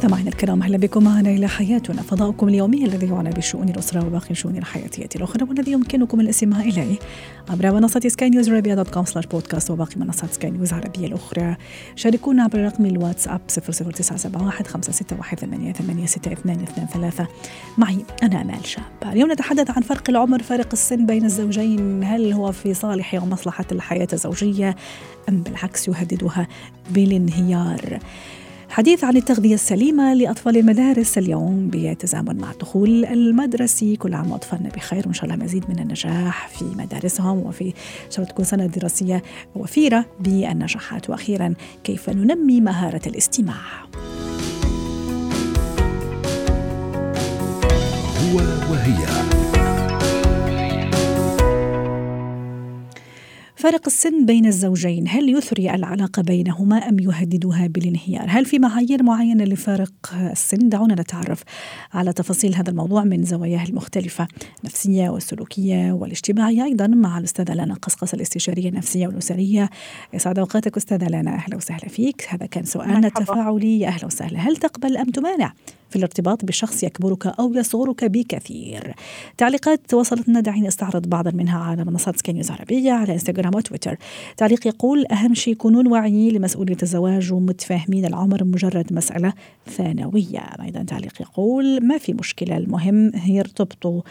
مستمعينا الكرام أهلا بكم. معنا إلى حياتنا. فضاؤكم اليومي الذي يعنى بشؤون الأسرة وباقي الشؤون الحياتيه الأخرى والذي يمكنكم الاستماع إليه عبر منصة سكاي نيوز عربيه dot com slash podcast وباقي منصات سكاي نيوز العربية الأخرى. شاركونا عبر رقم الواتساب 00971 561 886223 معي أنا آمال شاب. اليوم نتحدث عن فرق العمر فارق السن بين الزوجين. هل هو في صالح ومصلحه الحياة الزوجية؟ أم بالعكس يهددها بالانهيار. حديث عن التغذية السليمة لأطفال المدارس اليوم بتزامن مع الدخول المدرسي كل عام وأطفالنا بخير وإن شاء الله مزيد من النجاح في مدارسهم وفي إن شاء الله تكون سنة دراسية وفيرة بالنجاحات. وأخيرا كيف ننمي مهارة الاستماع؟ هو وهي. فارق السن بين الزوجين هل يثري العلاقة بينهما أم يهددها بالانهيار؟ هل في معايير معينة لفارق السن؟ دعونا نتعرف على تفاصيل هذا الموضوع من زواياه المختلفة النفسية والسلوكية والاجتماعية أيضا مع الأستاذة لانا قصقص الاستشارية النفسية والأسرية. يسعد أوقاتك أستاذة لانا أهلا وسهلا فيك. هذا كان سؤالنا التفاعلي. أهلا وسهلا. هل تقبل أم تمانع في الارتباط بشخص يكبرك أو يصغرك بكثير؟ تعليقات وصلتنا دعيني أستعرض بعضا منها على منصات سكاي نيوز عربية على إنستغرام وتويتر تعليق يقول أهم شيء كونون واعيين لمسؤولية الزواج ومتفاهمين العمر مجرد مسألة ثانوية. أيضا تعليق يقول ما في مشكلة المهم يرتبطوا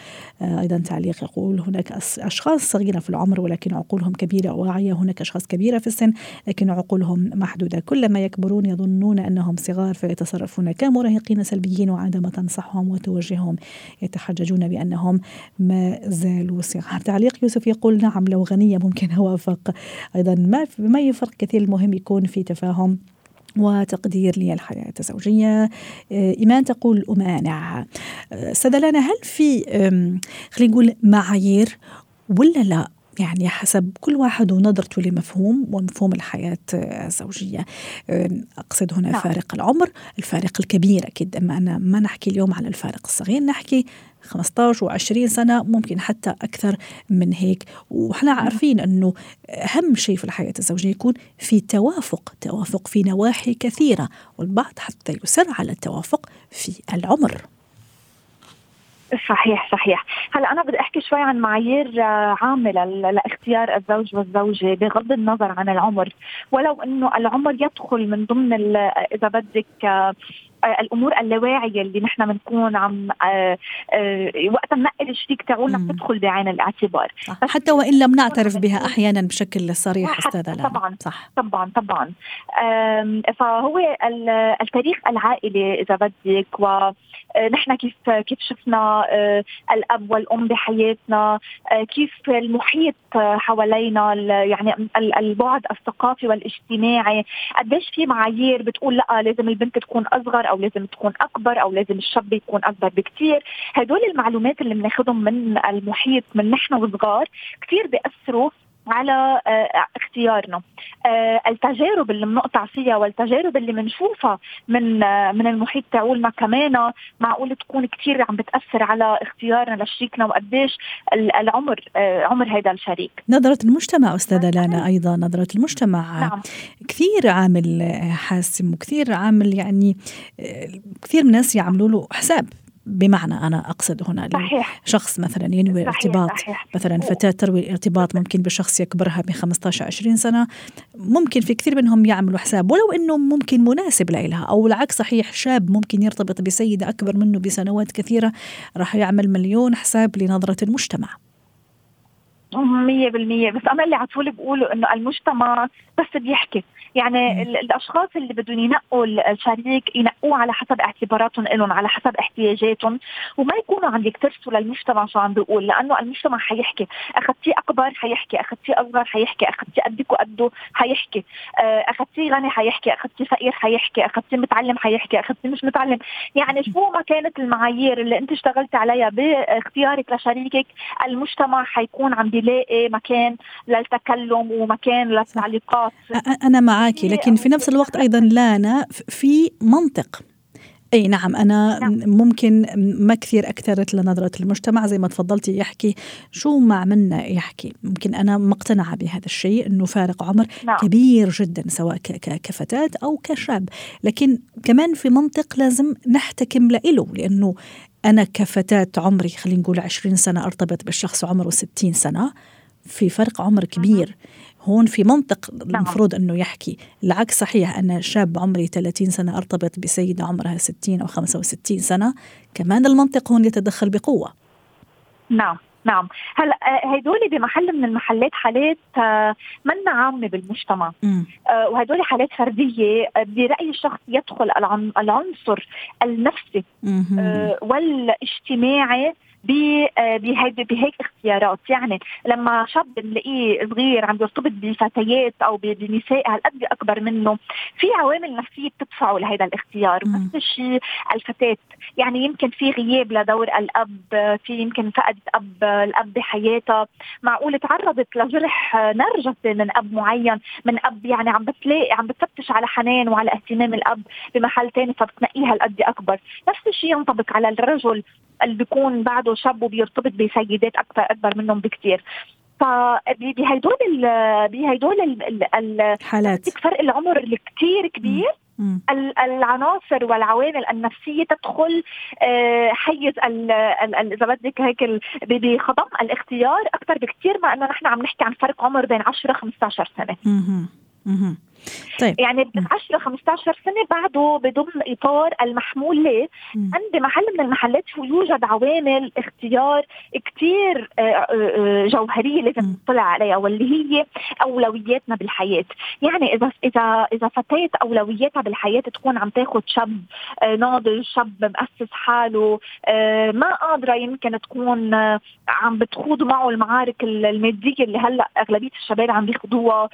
أيضا تعليق يقول هناك أشخاص صغيرة في العمر ولكن عقولهم كبيرة وواعية. هناك أشخاص كبيرة في السن لكن عقولهم محدودة. كلما يكبرون يظنون أنهم صغار فيتصرفون كمراهقين سلبيين وعندما تنصحهم وتوجههم. يتحججون بأنهم ما زالوا صغار. تعليق يوسف يقول نعم لو غنية ممكن أوافق أيضا ما ما يفرق كثير المهم يكون في تفاهم وتقدير للحياة الزوجية. إيمان تقول أمانع سدلنا هل في خلينا نقول معايير ولا لا؟ يعني حسب كل واحد ونظرته لمفهوم ومفهوم الحياة الزوجية. أقصد هنا نعم. فارق العمر الفارق الكبير أكيد أما أنا ما نحكي اليوم على الفارق الصغير نحكي 15 و20 سنة ممكن حتى أكثر من هيك. وإحنا نعم. عارفين أنه أهم شيء في الحياة الزوجية يكون في توافق توافق في نواحي كثيرة والبعض حتى يصر على التوافق في العمر. صحيح صحيح. هلا أنا بدي أحكي شوي عن معايير آه، عامة لاختيار الزوج والزوجة بغض النظر عن العمر. ولو إنه العمر يدخل من ضمن إذا بدك آه، الأمور اللاواعيه اللي نحن بنكون عم آه، وقت ننقي الشريك تاعولنا بتدخل بعين الاعتبار. حتى وإن لم نعترف بها أحيانا بشكل صريح استاذه طبعا صح. طبعا طبعا. فهو التاريخ العائلي إذا بدك و آه، نحن كيف كيف شفنا آه، الأب والأم بحياتنا آه، كيف المحيط حوالينا يعني البعد الثقافي والاجتماعي قديش في معايير بتقول لا لازم البنت تكون أصغر أو لازم تكون أكبر أو لازم الشاب يكون أكبر بكثير هدول المعلومات اللي بناخذهم من المحيط من نحن وصغار كثير بيأثروا على آه، اختيارنا. آه، التجارب اللي بنقطع فيها والتجارب اللي بنشوفها من آه، من المحيط تاعولنا كمان معقول تكون كثير عم بتأثر على اختيارنا لشريكنا وقديش العمر عمر هذا الشريك. نظرة المجتمع أستاذة لانا أيضا نظرة المجتمع نعم. كثير عامل حاسم وكثير عامل يعني كثير من الناس يعملوا له حساب. بمعنى أنا أقصد هنا صحيح. شخص مثلا ينوي ارتباط صحيح. مثلا فتاة تروي ارتباط ممكن بشخص يكبرها ب 15 20 سنة ممكن في كثير منهم يعملوا حساب ولو إنه ممكن مناسب لها أو العكس صحيح شاب ممكن يرتبط بسيدة أكبر منه بسنوات كثيرة راح يعمل مليون حساب لنظرة المجتمع مية بالمية بس أنا اللي على طول بقوله إنه المجتمع بس بيحكي يعني الأشخاص اللي بدهم ينقوا الشريك ينقوه على حسب اعتباراتهم لهم على حسب احتياجاتهم وما يكونوا عم يكترثوا للمجتمع شو عم بيقول لأنه المجتمع حيحكي. اخذتيه أكبر حيحكي اخذتيه أصغر حيحكي اخذتيه قدك وقده حيحكي. آه، اخذتيه غني حيحكي اخذتيه فقير حيحكي اخذتيه متعلم حيحكي اخذتيه مش متعلم. يعني شو ما كانت المعايير اللي أنت اشتغلت عليها باختيارك لشريكك المجتمع حيكون عم يلاقي مكان للتكلم ومكان للتعليقات. أنا معك لكن في نفس الوقت أيضا لانا في منطق. أي نعم أنا نعم. ممكن ما كثير أكثرت لنظرة المجتمع زي ما تفضلتي يحكي. شو ما عملنا يحكي؟ ممكن أنا مقتنعة بهذا الشيء إنه فارق عمر نعم. كبير جدا سواء كفتاة أو كشاب. لكن كمان في منطق لازم نحتكم له لأنه أنا كفتاة عمري خلينا نقول 20 سنة أرتبط بالشخص عمره 60 سنة في فرق عمر كبير. هون في منطق نعم. المفروض إنه يحكي. العكس صحيح أنا شاب عمري 30 سنة أرتبط بسيدة عمرها 60 أو 65 سنة كمان المنطق هون يتدخل بقوة. نعم نعم. هلا آه، هدول بمحل من المحلات حالات آه، منا عامه بالمجتمع. آه، وهدول حالات فردية برايي الشخص يدخل العنصر النفسي والاجتماعي آه، بهيك اختيارات. يعني لما شاب نلاقيه صغير عم يرتبط بفتيات أو بنساء هالقد أكبر منه. في عوامل نفسية بتدفعه لهذا الاختيار. نفس الشيء الفتاه يعني يمكن في غياب لدور الأب في يمكن فقدت أب الأب بحياتها. معقول تعرضت لجرح نرجسي من أب معين من أب يعني عم بتلاقي عم بتفتش على حنان وعلى اهتمام الأب بمحل ثاني فبتنقيها هالقد أكبر. نفس الشيء ينطبق على الرجل. اللي بيكون بعده شاب وبيرتبط بسيدات أكثر أكبر منهم بكثير فبهدول بهدول الحالات. فرق العمر الكثير كبير. العناصر والعوامل النفسية تدخل آه، حيز إذا بدك هيك بخضم الاختيار أكثر بكثير ما إنه نحن عم نحكي عن فرق عمر بين 10 15 سنة. طيب. يعني 10 15 سنة بعده بضمن إطار المحمول له عند محل من المحلات يوجد عوامل اختيار كثير آه، آه، آه، جوهرية لازم نطلع عليها واللي هي أولوياتنا بالحياة، يعني إذا إذا إذا فتاه أولوياتها بالحياة تكون عم تاخذ شاب ناضج، شاب مؤسس حاله، ما قادرة يمكن تكون عم بتخوض معه المعارك المادية اللي هلأ أغلبية الشباب عم بيخوضوها،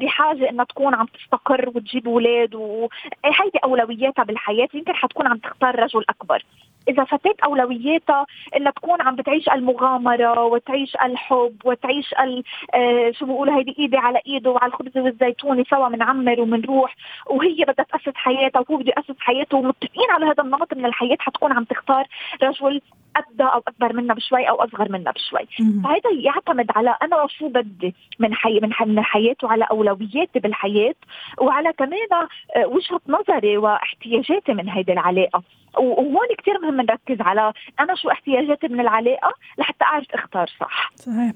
بحاجة إنها تكون عم تستقر وتجيب أولاد وهيدي أولوياتها بالحياة يمكن حتكون عم تختار رجل أكبر. إذا فتاه أولوياتها إنها تكون عم بتعيش المغامرة وتعيش الحب وتعيش ال آه شو بقولوا هيدي إيدي على إيده وعلى الخبز والزيتون سوا بنعمر وبنروح وهي بدها تأسس حياتها وهو بده يأسس حياته ومتفقين على هذا النمط من الحياة حتكون عم تختار رجل قدها أو أكبر منا بشوي أو أصغر منا بشوي. فهذا يعتمد على أنا شو بدي من حي من حياتي وعلى أولوياتي بالحياة وعلى كمان آه، وجهة نظري واحتياجاتي من هيدي العلاقة. وهون كثير مهم نركز على أنا شو احتياجاتي من العلاقة لحتى أعرف أختار صح. صحيح.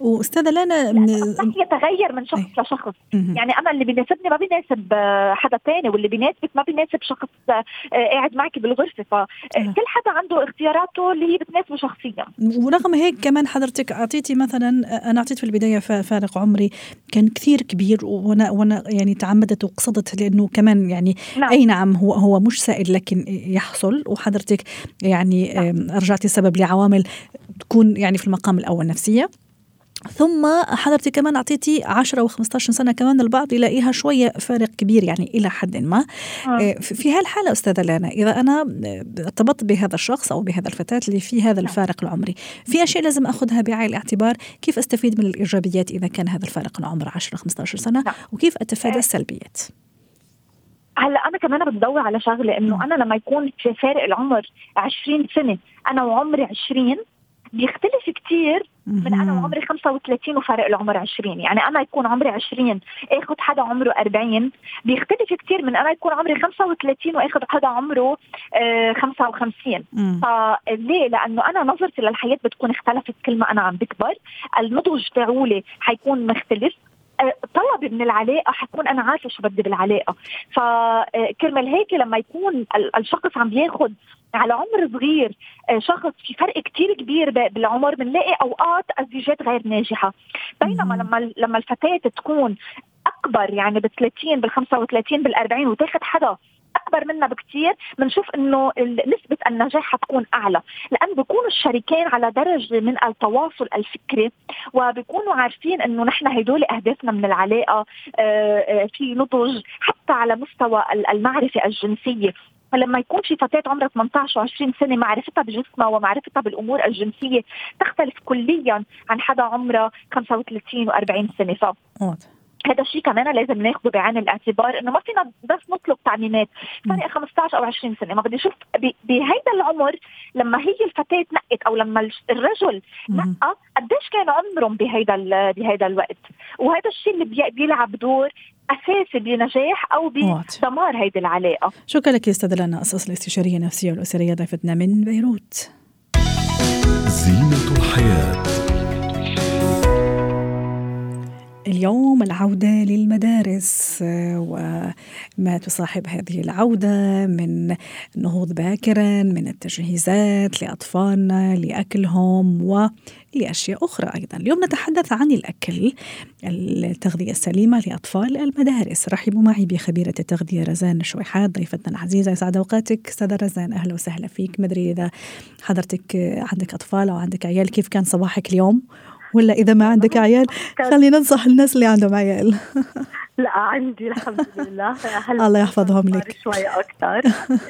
وأستاذة لانا من... يتغير من شخص أي. لشخص. يعني أنا اللي بيناسبني ما بيناسب آه، حدا ثاني واللي بيناسبك ما بيناسب شخص آه، قاعد معك بالغرفة. فكل حدا عنده اختياراته اللي هي بتناسبه شخصيا. ورغم هيك كمان حضرتك أعطيتي مثلا أنا أعطيت في البداية فارق عمري كان كثير كبير وأنا وأنا يعني تعمدت وقصدت لأنه كمان يعني نعم. أي نعم هو هو مش سائد لكن يحصل. وحضرتك يعني نعم. ارجعتي السبب لعوامل تكون يعني في المقام الأول نفسية ثم حضرتك كمان أعطيتي 10 و15 سنة كمان البعض يلاقيها شوية فارق كبير يعني إلى حد ما آه. آه، في هالحالة أستاذة لانا إذا أنا ارتبطت بهذا الشخص أو بهذا الفتاة اللي في هذا نعم. الفارق العمري في أشياء لازم أخذها بعين الاعتبار كيف أستفيد من الإيجابيات إذا كان هذا الفارق العمر 10 15 سنة نعم. وكيف أتفادى آه. السلبيات هلا أنا كمان بدور على شغلة إنه أنا لما يكون في فارق العمر 20 سنة أنا وعمري 20 بيختلف كثير من أنا وعمري 35 وفارق العمر 20 يعني أنا يكون عمري 20 آخذ حدا عمره 40 بيختلف كثير من أنا يكون عمري 35 وآخذ حدا عمره آه 55 فليه؟ لأنه أنا نظرتي للحياة بتكون اختلفت كل ما أنا عم بكبر. النضج تاعولي حيكون مختلف. طلبي من العلاقة حكون أنا عارفة شو بدي بالعلاقة. فكرمال هيك لما يكون الشخص عم بياخذ على عمر صغير آه، شخص في فرق كتير كبير بالعمر بنلاقي أوقات الزيجات غير ناجحة. بينما لما لما الفتاة تكون أكبر يعني بال 30 بال 35 بال 40 وتاخذ حدا أكبر منا بكثير بنشوف إنه نسبة النجاح حتكون أعلى. لأن بيكونوا الشريكين على درجة من التواصل الفكري وبيكونوا عارفين إنه نحن هدول أهدافنا من العلاقة آه، آه، في نضج حتى على مستوى المعرفة الجنسية. فلما يكون في فتاة عمرها 18 و20 سنة معرفتها بجسمها ومعرفتها بالأمور الجنسية تختلف كليا عن حدا عمره 35 و40 سنة. ف هذا الشيء كمان لازم ناخذه بعين الاعتبار إنه ما فينا بس نطلب تعميمات فرق 15 أو 20 سنة ما بدي أشوف بهيدا العمر لما هي الفتاة نقت أو لما الرجل نقى قديش كان عمرهم بهيدا بهيدا الوقت؟ وهذا الشيء اللي بيلعب دور أساسي بنجاح أو بدمار هيدي العلاقة. شكرا لك أستاذة لنا أساس الاستشارية النفسية والأسرية ضيفتنا من بيروت. زينة الحياة. اليوم العودة للمدارس وما تصاحب هذه العودة من نهوض باكرا من التجهيزات لأطفالنا لأكلهم ولأشياء أخرى أيضا. اليوم نتحدث عن الأكل التغذية السليمة لأطفال المدارس. رحبوا معي بخبيرة التغذية رزان شويحات ضيفتنا العزيزة. يسعد أوقاتك أستاذة رزان. أهلا وسهلا فيك. مدري إذا حضرتك عندك أطفال أو عندك عيال كيف كان صباحك اليوم؟ ولا إذا ما عندك عيال؟ خلينا ننصح الناس اللي عندهم عيال. لا عندي الحمد لله الله يحفظهم لك. شوي أكثر.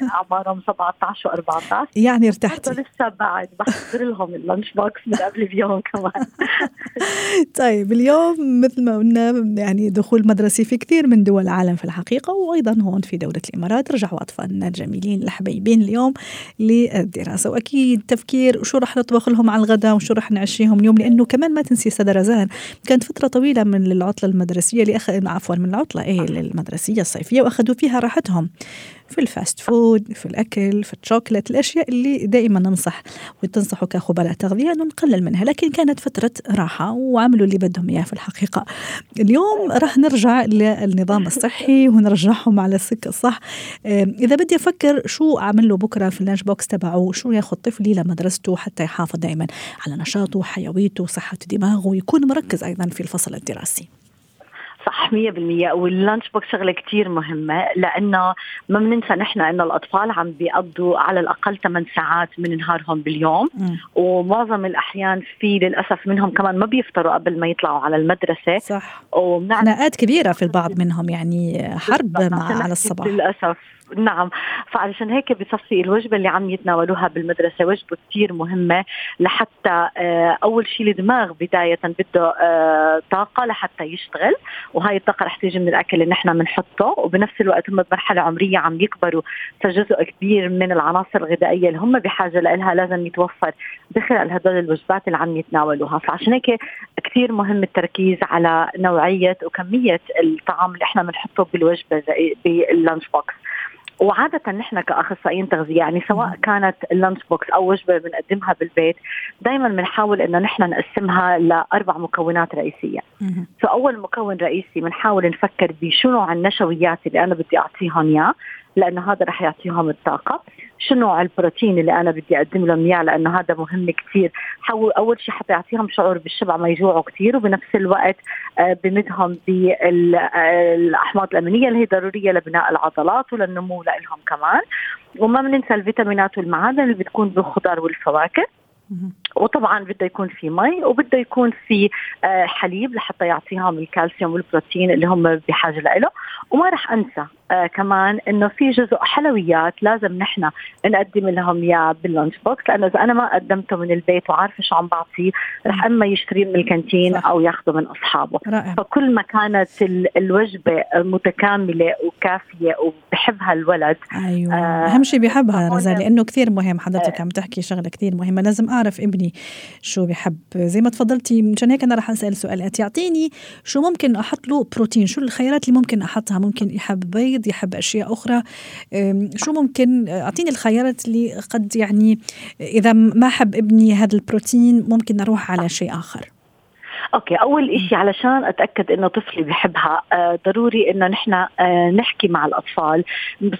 أعمارهم 17 و14 يعني ارتحتي. لسه بعد. بحضر لهم اللانش بوكس من قبل بيوم كمان. طيب اليوم مثل ما قلنا يعني دخول مدرسي في كثير من دول العالم في الحقيقة وأيضا هون في دولة الإمارات. رجعوا أطفالنا الجميلين الحبيبين اليوم للدراسة. وأكيد تفكير شو رح نطبخ لهم على الغداء وشو رح نعشيهم اليوم لأنه كمان ما تنسي أستاذة رزان كانت فترة طويلة من العطلة المدرسية اللي أخ... عفوا من العطلة إيه المدرسية الصيفية وأخذوا فيها راحتهم في ال fast food في الأكل في الشوكولات الأشياء اللي دائما ننصح وتنصحوا كخبراء تغذية أنه نقلل منها لكن كانت فترة راحة وعملوا اللي بدهم إياه في الحقيقة. اليوم راح نرجع للنظام الصحي ونرجعهم على السكة الصح. إذا بدي أفكر شو أعمل له بكرة في ال lunch box تبعه شو ياخذ طفلي لمدرسته حتى يحافظ دائما على نشاطه وحيويته وصحة دماغه ويكون مركز أيضا في الفصل الدراسي. صح 100% وال lunch box شغلة كثير مهمة لأنه ما بننسى نحن إنه الأطفال عم بيقضوا على الأقل 8 ساعات من نهارهم باليوم. م. ومعظم الأحيان في للأسف منهم كمان ما بيفطروا قبل ما يطلعوا على المدرسة. صح. خناقات كبيرة في البعض منهم يعني حرب مع على الصباح. للأسف. نعم. فعلشان هيك بصفي الوجبة اللي عم يتناولوها بالمدرسة وجبة كثير مهمة لحتى آه، أول شيء الدماغ بداية بده آه، طاقة لحتى يشتغل. وهي الطاقة رح تيجي من الأكل اللي نحن بنحطه وبنفس الوقت هم بمرحلة عمرية عم يكبروا فجزء كبير من العناصر الغذائية اللي هم بحاجة لها لازم يتوفر داخل هدول الوجبات اللي عم يتناولوها. فعشان هيك كثير مهم التركيز على نوعية وكمية الطعام اللي إحنا بنحطه بالوجبة بال lunch box. وعادة نحن كأخصائيين تغذية يعني سواء كانت ال lunch box أو وجبة بنقدمها بالبيت دائما بنحاول إنه نحن نقسمها لأربع مكونات رئيسية. فأول مكون رئيسي بنحاول نفكر بشو نوع النشويات اللي أنا بدي أعطيهم إياه. لأنه هذا رح يعطيهم الطاقة. شو نوع البروتين اللي أنا بدي أقدم لهم إياه؟ لأنه هذا مهم كثير حاول أول شيء حتى يعطيهم شعور بالشبع ما يجوعوا كثير وبنفس الوقت آه، بمدهم بالاحماض الأمينية اللي هي ضرورية لبناء العضلات وللنمو لهم كمان. وما بننسى الفيتامينات والمعادن اللي بتكون بالخضار والفواكه. وطبعا بده يكون في مي وبده يكون في آه، حليب لحتى يعطيهم الكالسيوم والبروتين اللي هم بحاجة له وما راح أنسى آه كمان إنه في جزء حلويات لازم نحن نقدم لهم إياه بال lunch box لأنه إذا أنا ما قدمته من البيت وعارفة شو عم بعطيه رح أما يشتريه من ال canteen صح. أو ياخذه من أصحابه. رائع. فكل ما كانت الوجبة متكاملة وكافية وبحبها الولد أيوه. آه أهم شيء بيحبها رزان لأنه كثير مهم. حضرتك آه. عم تحكي شغلة كثير مهمة. لازم أعرف ابني شو بحب. زي ما تفضلتي مشان هيك أنا رح أسأل سؤالات يعطيني شو ممكن أحط له بروتين؟ شو الخيارات اللي ممكن أحطها؟ ممكن يحب بيض يحب أشياء أخرى. شو ممكن أعطيني الخيارات اللي قد يعني إذا ما حب ابني هذا البروتين ممكن أروح على شيء آخر. okay أول شيء علشان أتأكد إنه طفلي بحبها آه ضروري إنه نحن آه نحكي مع الأطفال.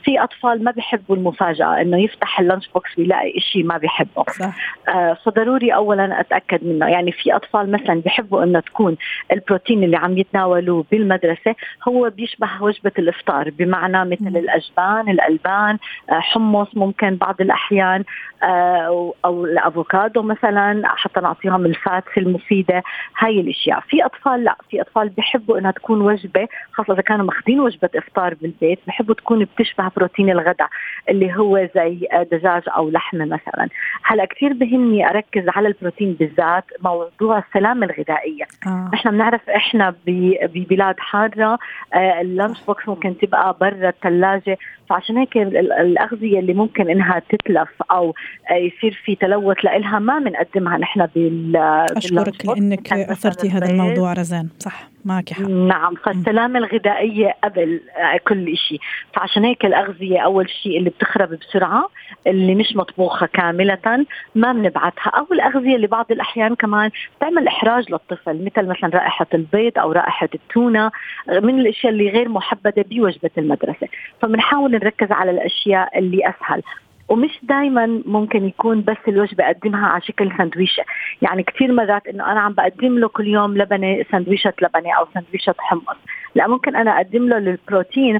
في أطفال ما بيحبوا المفاجأة إنه يفتح ال lunch box ويلاقي شيء ما بيحبه. صح. آه فضروري اولا أتأكد منه. يعني في أطفال مثلا بيحبوا إنه تكون البروتين اللي عم يتناولوه بالمدرسة هو بيشبه وجبة الإفطار بمعنى مثل م. الأجبان الألبان آه حمص ممكن بعض الأحيان آه أو الأفوكادو مثلا حتى نعطيهم ال fats المفيدة. هاي هاي الأشياء. في أطفال لا في أطفال بيحبوا إنها تكون وجبة خاصة إذا كانوا ماخذين وجبة إفطار بالبيت بحبوا تكون بتشبه بروتين الغداء اللي هو زي دجاج أو لحمة مثلا. هلأ كثير بهمني أركز على البروتين بالذات موضوع السلامة الغذائية. آه. نحن بنعرف إحنا ببلاد حارة آه اللانش بوكس ممكن تبقى برا الثلاجه فعشان هيك الأغذية اللي ممكن إنها تتلف أو يصير في تلوث لها ما بنقدمها نحن بال أشكرك لانك اثرتي هذا الموضوع رزان صح؟ معك حق. نعم فالسلامة الغذائية قبل كل شيء فعشان هيك الأغذية أول شيء اللي بتخرب بسرعة اللي مش مطبوخة كاملة ما بنبعتها. أو الأغذية اللي بعض الأحيان كمان تعمل إحراج للطفل مثل مثلا رائحة البيض أو رائحة التونة من الأشياء اللي غير محبذة بوجبة المدرسة. فبنحاول نركز على الأشياء اللي أسهل. ومش دائما ممكن يكون بس الوجبة أقدمها على شكل سندويشه يعني كثير مرات إنه أنا عم بقدم له كل يوم لبنة سندويشة لبنة أو سندويشة حمص. لا ممكن أنا أقدم له للبروتين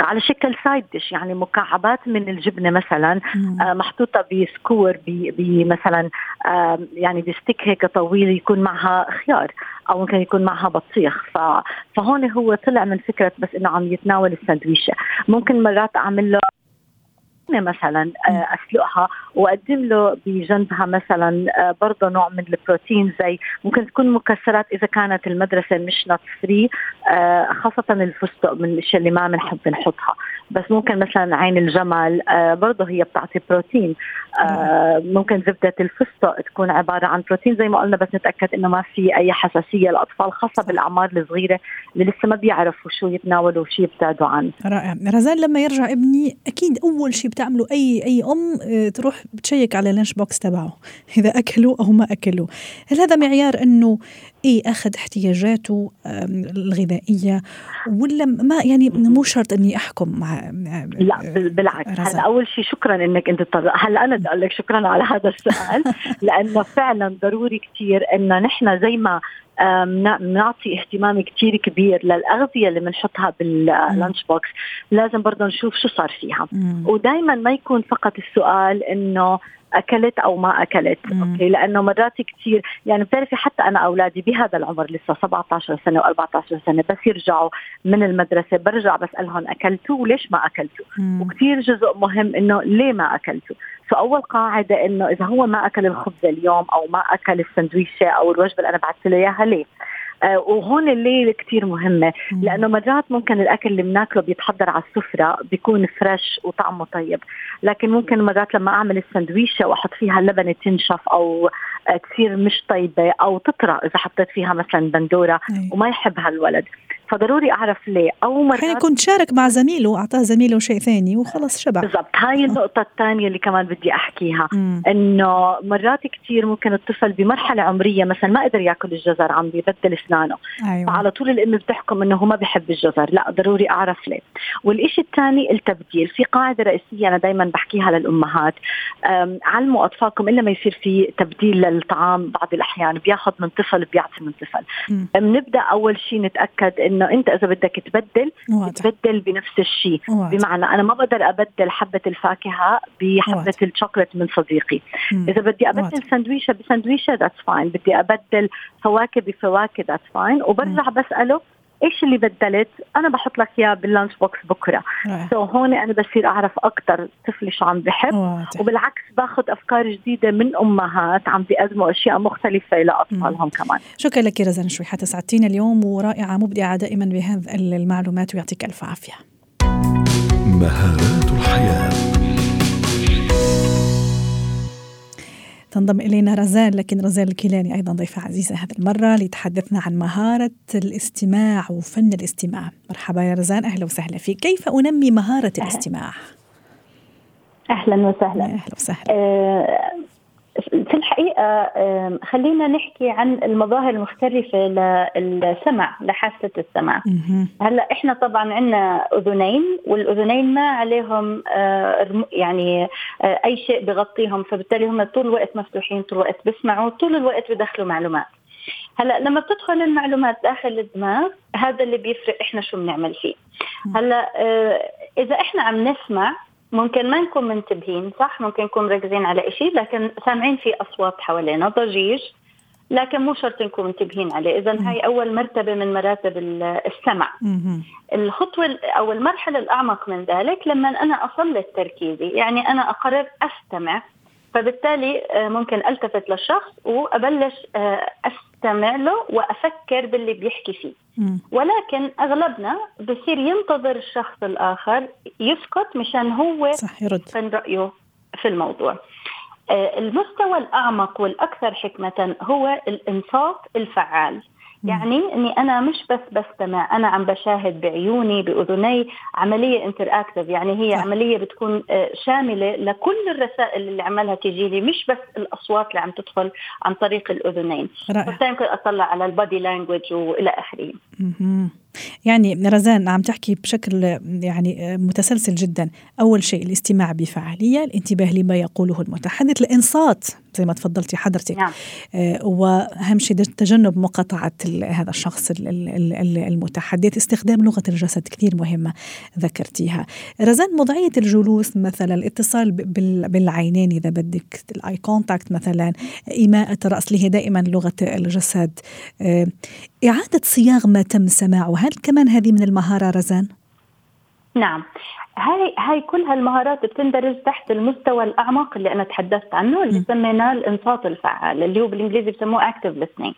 على شكل سايد ديش يعني مكعبات من الجبنة مثلا آه محطوطة ب skewer بمثلا آه يعني ب stick هيك طويل يكون معها خيار أو ممكن يكون معها بطيخ. فهون هو طلع من فكرة بس إنه عم يتناول السندويشة. ممكن مرات أعمل له مثلا آه، أسلقها وأقدم له بجنبها مثلا آه، برضه نوع من البروتين زي ممكن تكون مكسرات إذا كانت المدرسة مش nut free آه، خاصة الفستق من الأشياء اللي ما بنحب نحطها. بس ممكن مثلا عين الجمل برضه هي بتعطي بروتين. ممكن زبدة الفستق تكون عبارة عن بروتين. زي ما قلنا بس نتأكد إنه ما في أي حساسية. للاطفال خاصة بالأعمار الصغيرة اللي لسه ما بيعرفوا شو يتناولوا وشو يبتعدوا عنه. رائع. رزان لما يرجع ابني أكيد أول شيء بتعملوا أي أي أم آه، تروح بتشيك على ال lunch box تبعه. إذا أكلوا أو ما أكلوا. هل هذا معيار إنه إيه أخذ احتياجاته الغذائية ولا ما يعني مو شرط إني أحكم مع لا بالعكس. هلا أول شيء شكرا إنك أنت هلأ أنا بدي أقول لك شكرا على هذا السؤال لأنه فعلا ضروري كثير إنه نحن زي ما بنعطي اهتمام كثير كبير للأغذية اللي بنحطها بال lunch box لازم برضه نشوف شو صار فيها. ودائما ما يكون فقط السؤال إنه أكلت أو ما أكلت مم. okay؟ لأنه مرات كثير يعني بتعرفي حتى أنا أولادي بهذا العمر لسه 17 سنة و14 سنة بس يرجعوا من المدرسة برجع بسالهم أكلتوا وليش ما أكلتوا؟ وكثير جزء مهم إنه ليه ما أكلتوا؟ فاول قاعدة إنه إذا هو ما أكل الخبز اليوم أو ما أكل السندويشه أو الوجبة اللي أنا بعثت له إياها ليه؟ وهون الليلة كثير مهمة لأنه مرات ممكن الأكل اللي بناكله بيتحضر على السفرة بيكون فريش وطعمه طيب. لكن ممكن مرات لما أعمل السندويشه وأحط فيها اللبنه تنشف أو آه، تصير مش طيبة أو تطرى إذا حطيت فيها مثلا بندورة وما يحبها الولد فضروري أعرف ليه. أو مرات حين كنت شارك مع زميله اعطاه زميله شيء ثاني وخلص شبع بالضبط. هاي النقطة الثانية اللي كمان بدي أحكيها. إنه مرات كثير ممكن الطفل بمرحلة عمرية مثلا ما قدر يأكل الجزر عم بيبدل أسنانه. أيوة. فعلى طول الأم بتحكم إنه هو ما بحب الجزر. لا ضروري أعرف ليه. والشيء الثاني التبديل. في قاعدة رئيسية أنا دائما بحكيها للأمهات. علموا أطفالكم إلا ما يصير في تبديل للطعام بعض الأحيان بياخذ من طفل بيعطي من طفل. بنبدا أول شيء نتأكد إنه أنت إذا بدك تبدل واضح. تبدل بنفس الشيء بمعنى أنا ما بقدر أبدل حبة الفاكهة بحبة الشوكولات من صديقي. مم. إذا بدي أبدل سندويشة بسندويشة that's fine بدي أبدل فواكه بفواكه that's fine وبرجع بسأله إيش اللي بدلت؟ أنا بحط لك إياه بال lunch box بكرة. سو so هون أنا بصير أعرف أكثر طفلي شو عم بحب. واضح. وبالعكس باخذ أفكار جديدة من أمهات عم بيقدموا أشياء مختلفة لاطفالهم كمان. شكرا لك رزان شوي حتى سعدتينا اليوم ورائعة مبدعة دائما بهذه المعلومات ويعطيك ألف عافية. مهارات الحياة. تنضم إلينا رزال لكن رزال الكيلاني أيضا ضيفة عزيزة هذه المرة لتحدثنا عن مهارة الاستماع وفن الاستماع. مرحبا يا رزال أهلا وسهلا فيك. كيف أنمي مهارة الاستماع؟ أهلا وسهلا. أهلا وسهلا. آه في الحقيقة خلينا نحكي عن المظاهر المختلفة للسمع لحاسة السمع. هلأ إحنا طبعا عندنا أذنين والأذنين ما عليهم آه، يعني آه، أي شيء بغطيهم فبالتالي هم طول الوقت مفتوحين طول الوقت بيسمعوا طول الوقت بدخلوا معلومات. هلأ لما بتدخل المعلومات داخل الدماغ هذا اللي بيفرق إحنا شو بنعمل فيه. هلأ آه، إذا إحنا عم نسمع ممكن ما نكون منتبهين صح؟ ممكن نكون مركزين على شيء لكن سامعين في أصوات حوالينا ضجيج. لكن مو شرط نكون منتبهين عليه. إذا هاي أول مرتبة من مراتب السمع. الخطوة أو المرحلة الأعمق من ذلك لما أنا اسلط تركيزي يعني أنا أقرر أستمع فبالتالي آه، ممكن ألتفت للشخص وأبلش آه، أستمع له وأفكر باللي بيحكي فيه. ولكن أغلبنا بصير ينتظر الشخص الآخر يسكت مشان هو صح يرد. رأيه في الموضوع. آه، المستوى الأعمق والأكثر حكمة هو الإنصات الفعال. يعني إني أنا مش بس بستمع أنا عم بشاهد بعيوني بأذني. عملية انتراكتيف يعني هي صح. عملية بتكون آه، شاملة لكل الرسائل اللي عمالها تيجي لي مش بس الأصوات اللي عم تدخل عن طريق الأذنين. بس يمكن أطلع على البادي لانجوج وإلى آخره. يعني رزان عم تحكي بشكل يعني متسلسل جدا. أول شيء الاستماع بفعالية الانتباه لما يقوله المتحدث الإنصات زي ما تفضلتي حضرتك. نعم. آه وأهم شيء تجنب مقاطعة هذا الشخص المتحدث. استخدام لغة الجسد كثير مهمة ذكرتيها. رزان وضعية الجلوس مثلا الاتصال بالعينين إذا بدك ال eye contact مثلا إيماءة الرأس اللي هي دائما لغة الجسد. آه إعادة صياغة ما تم سماعه. هل كمان هذه من المهارة رزان؟ نعم. هاي هاي كل هالمهارات بتندرج تحت المستوى الأعمق اللي أنا تحدثت عنه اللي سميناه الإنصات الفعال اللي هو بالإنجليزي بسموه active listening.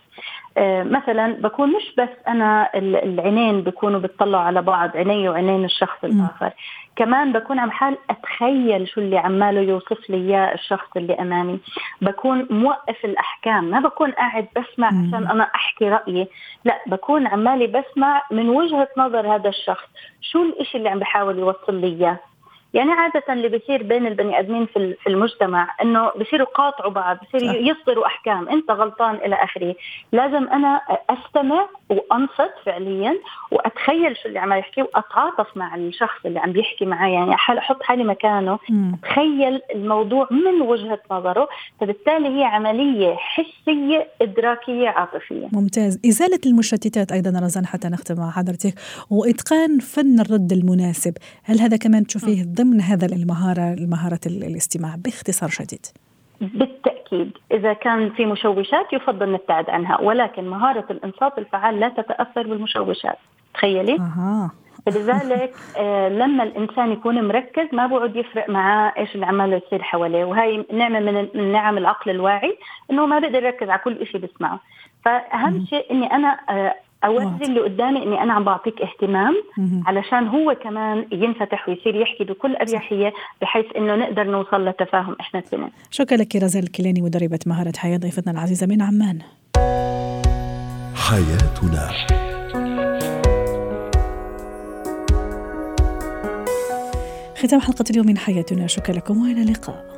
آه مثلا بكون مش بس أنا العينين بيكونوا بيطلعوا على بعض عيني وعينين الشخص الآخر. كمان بكون عم حال أتخيل شو اللي عماله يوصف لي إياه الشخص اللي أمامي. بكون موقف الأحكام ما بكون قاعد بسمع عشان أنا أحكي رأيي لا بكون عمالي بسمع من وجهة نظر هذا الشخص. شو الإشي اللي عم بحاول يوصل لي إياه؟ يعني عادة اللي بيصير بين البني آدمين في في المجتمع إنه بصيروا يقاطعوا بعض، بصيروا يصدروا أحكام، أنت غلطان إلى آخره، لازم أنا أستمع وأنصت فعليا وأتخيل شو اللي عم يحكي وأتعاطف مع الشخص اللي عم بيحكي معي. يعني أحط حالي مكانه، أتخيل الموضوع من وجهة نظره، فبالتالي هي عملية حسية إدراكية عاطفية. ممتاز، إزالة المشتتات أيضا رزان حتى نختم مع حضرتك. وإتقان فن الرد المناسب، هل هذا كمان تشوفيه ضمن هذا المهارة مهارة الاستماع باختصار شديد. بالتأكيد إذا كان في مشوشات يفضل نبتعد عنها ولكن مهارة الإنصات الفعال لا تتأثر بالمشوشات. تخيلي؟ أها. فلذلك آه لما الإنسان يكون مركز ما بقعد يفرق معاه إيش اللي عماله يصير حواليه. وهي نعمة من نعم العقل الواعي إنه ما بقدر يركز على كل شيء بسمعه فأهم شيء إني أنا اوري اللي قدامي إني أنا عم بعطيك اهتمام علشان هو كمان ينفتح ويصير يحكي بكل اريحيه بحيث إنه نقدر نوصل لتفاهم إحنا الاثنين. شكرا لك رزال الكيلاني مدربة مهارة حياة ضيفتنا العزيزة من عمان. حياتنا ختام حلقة اليوم من حياتنا شكرا لكم وإلى اللقاء.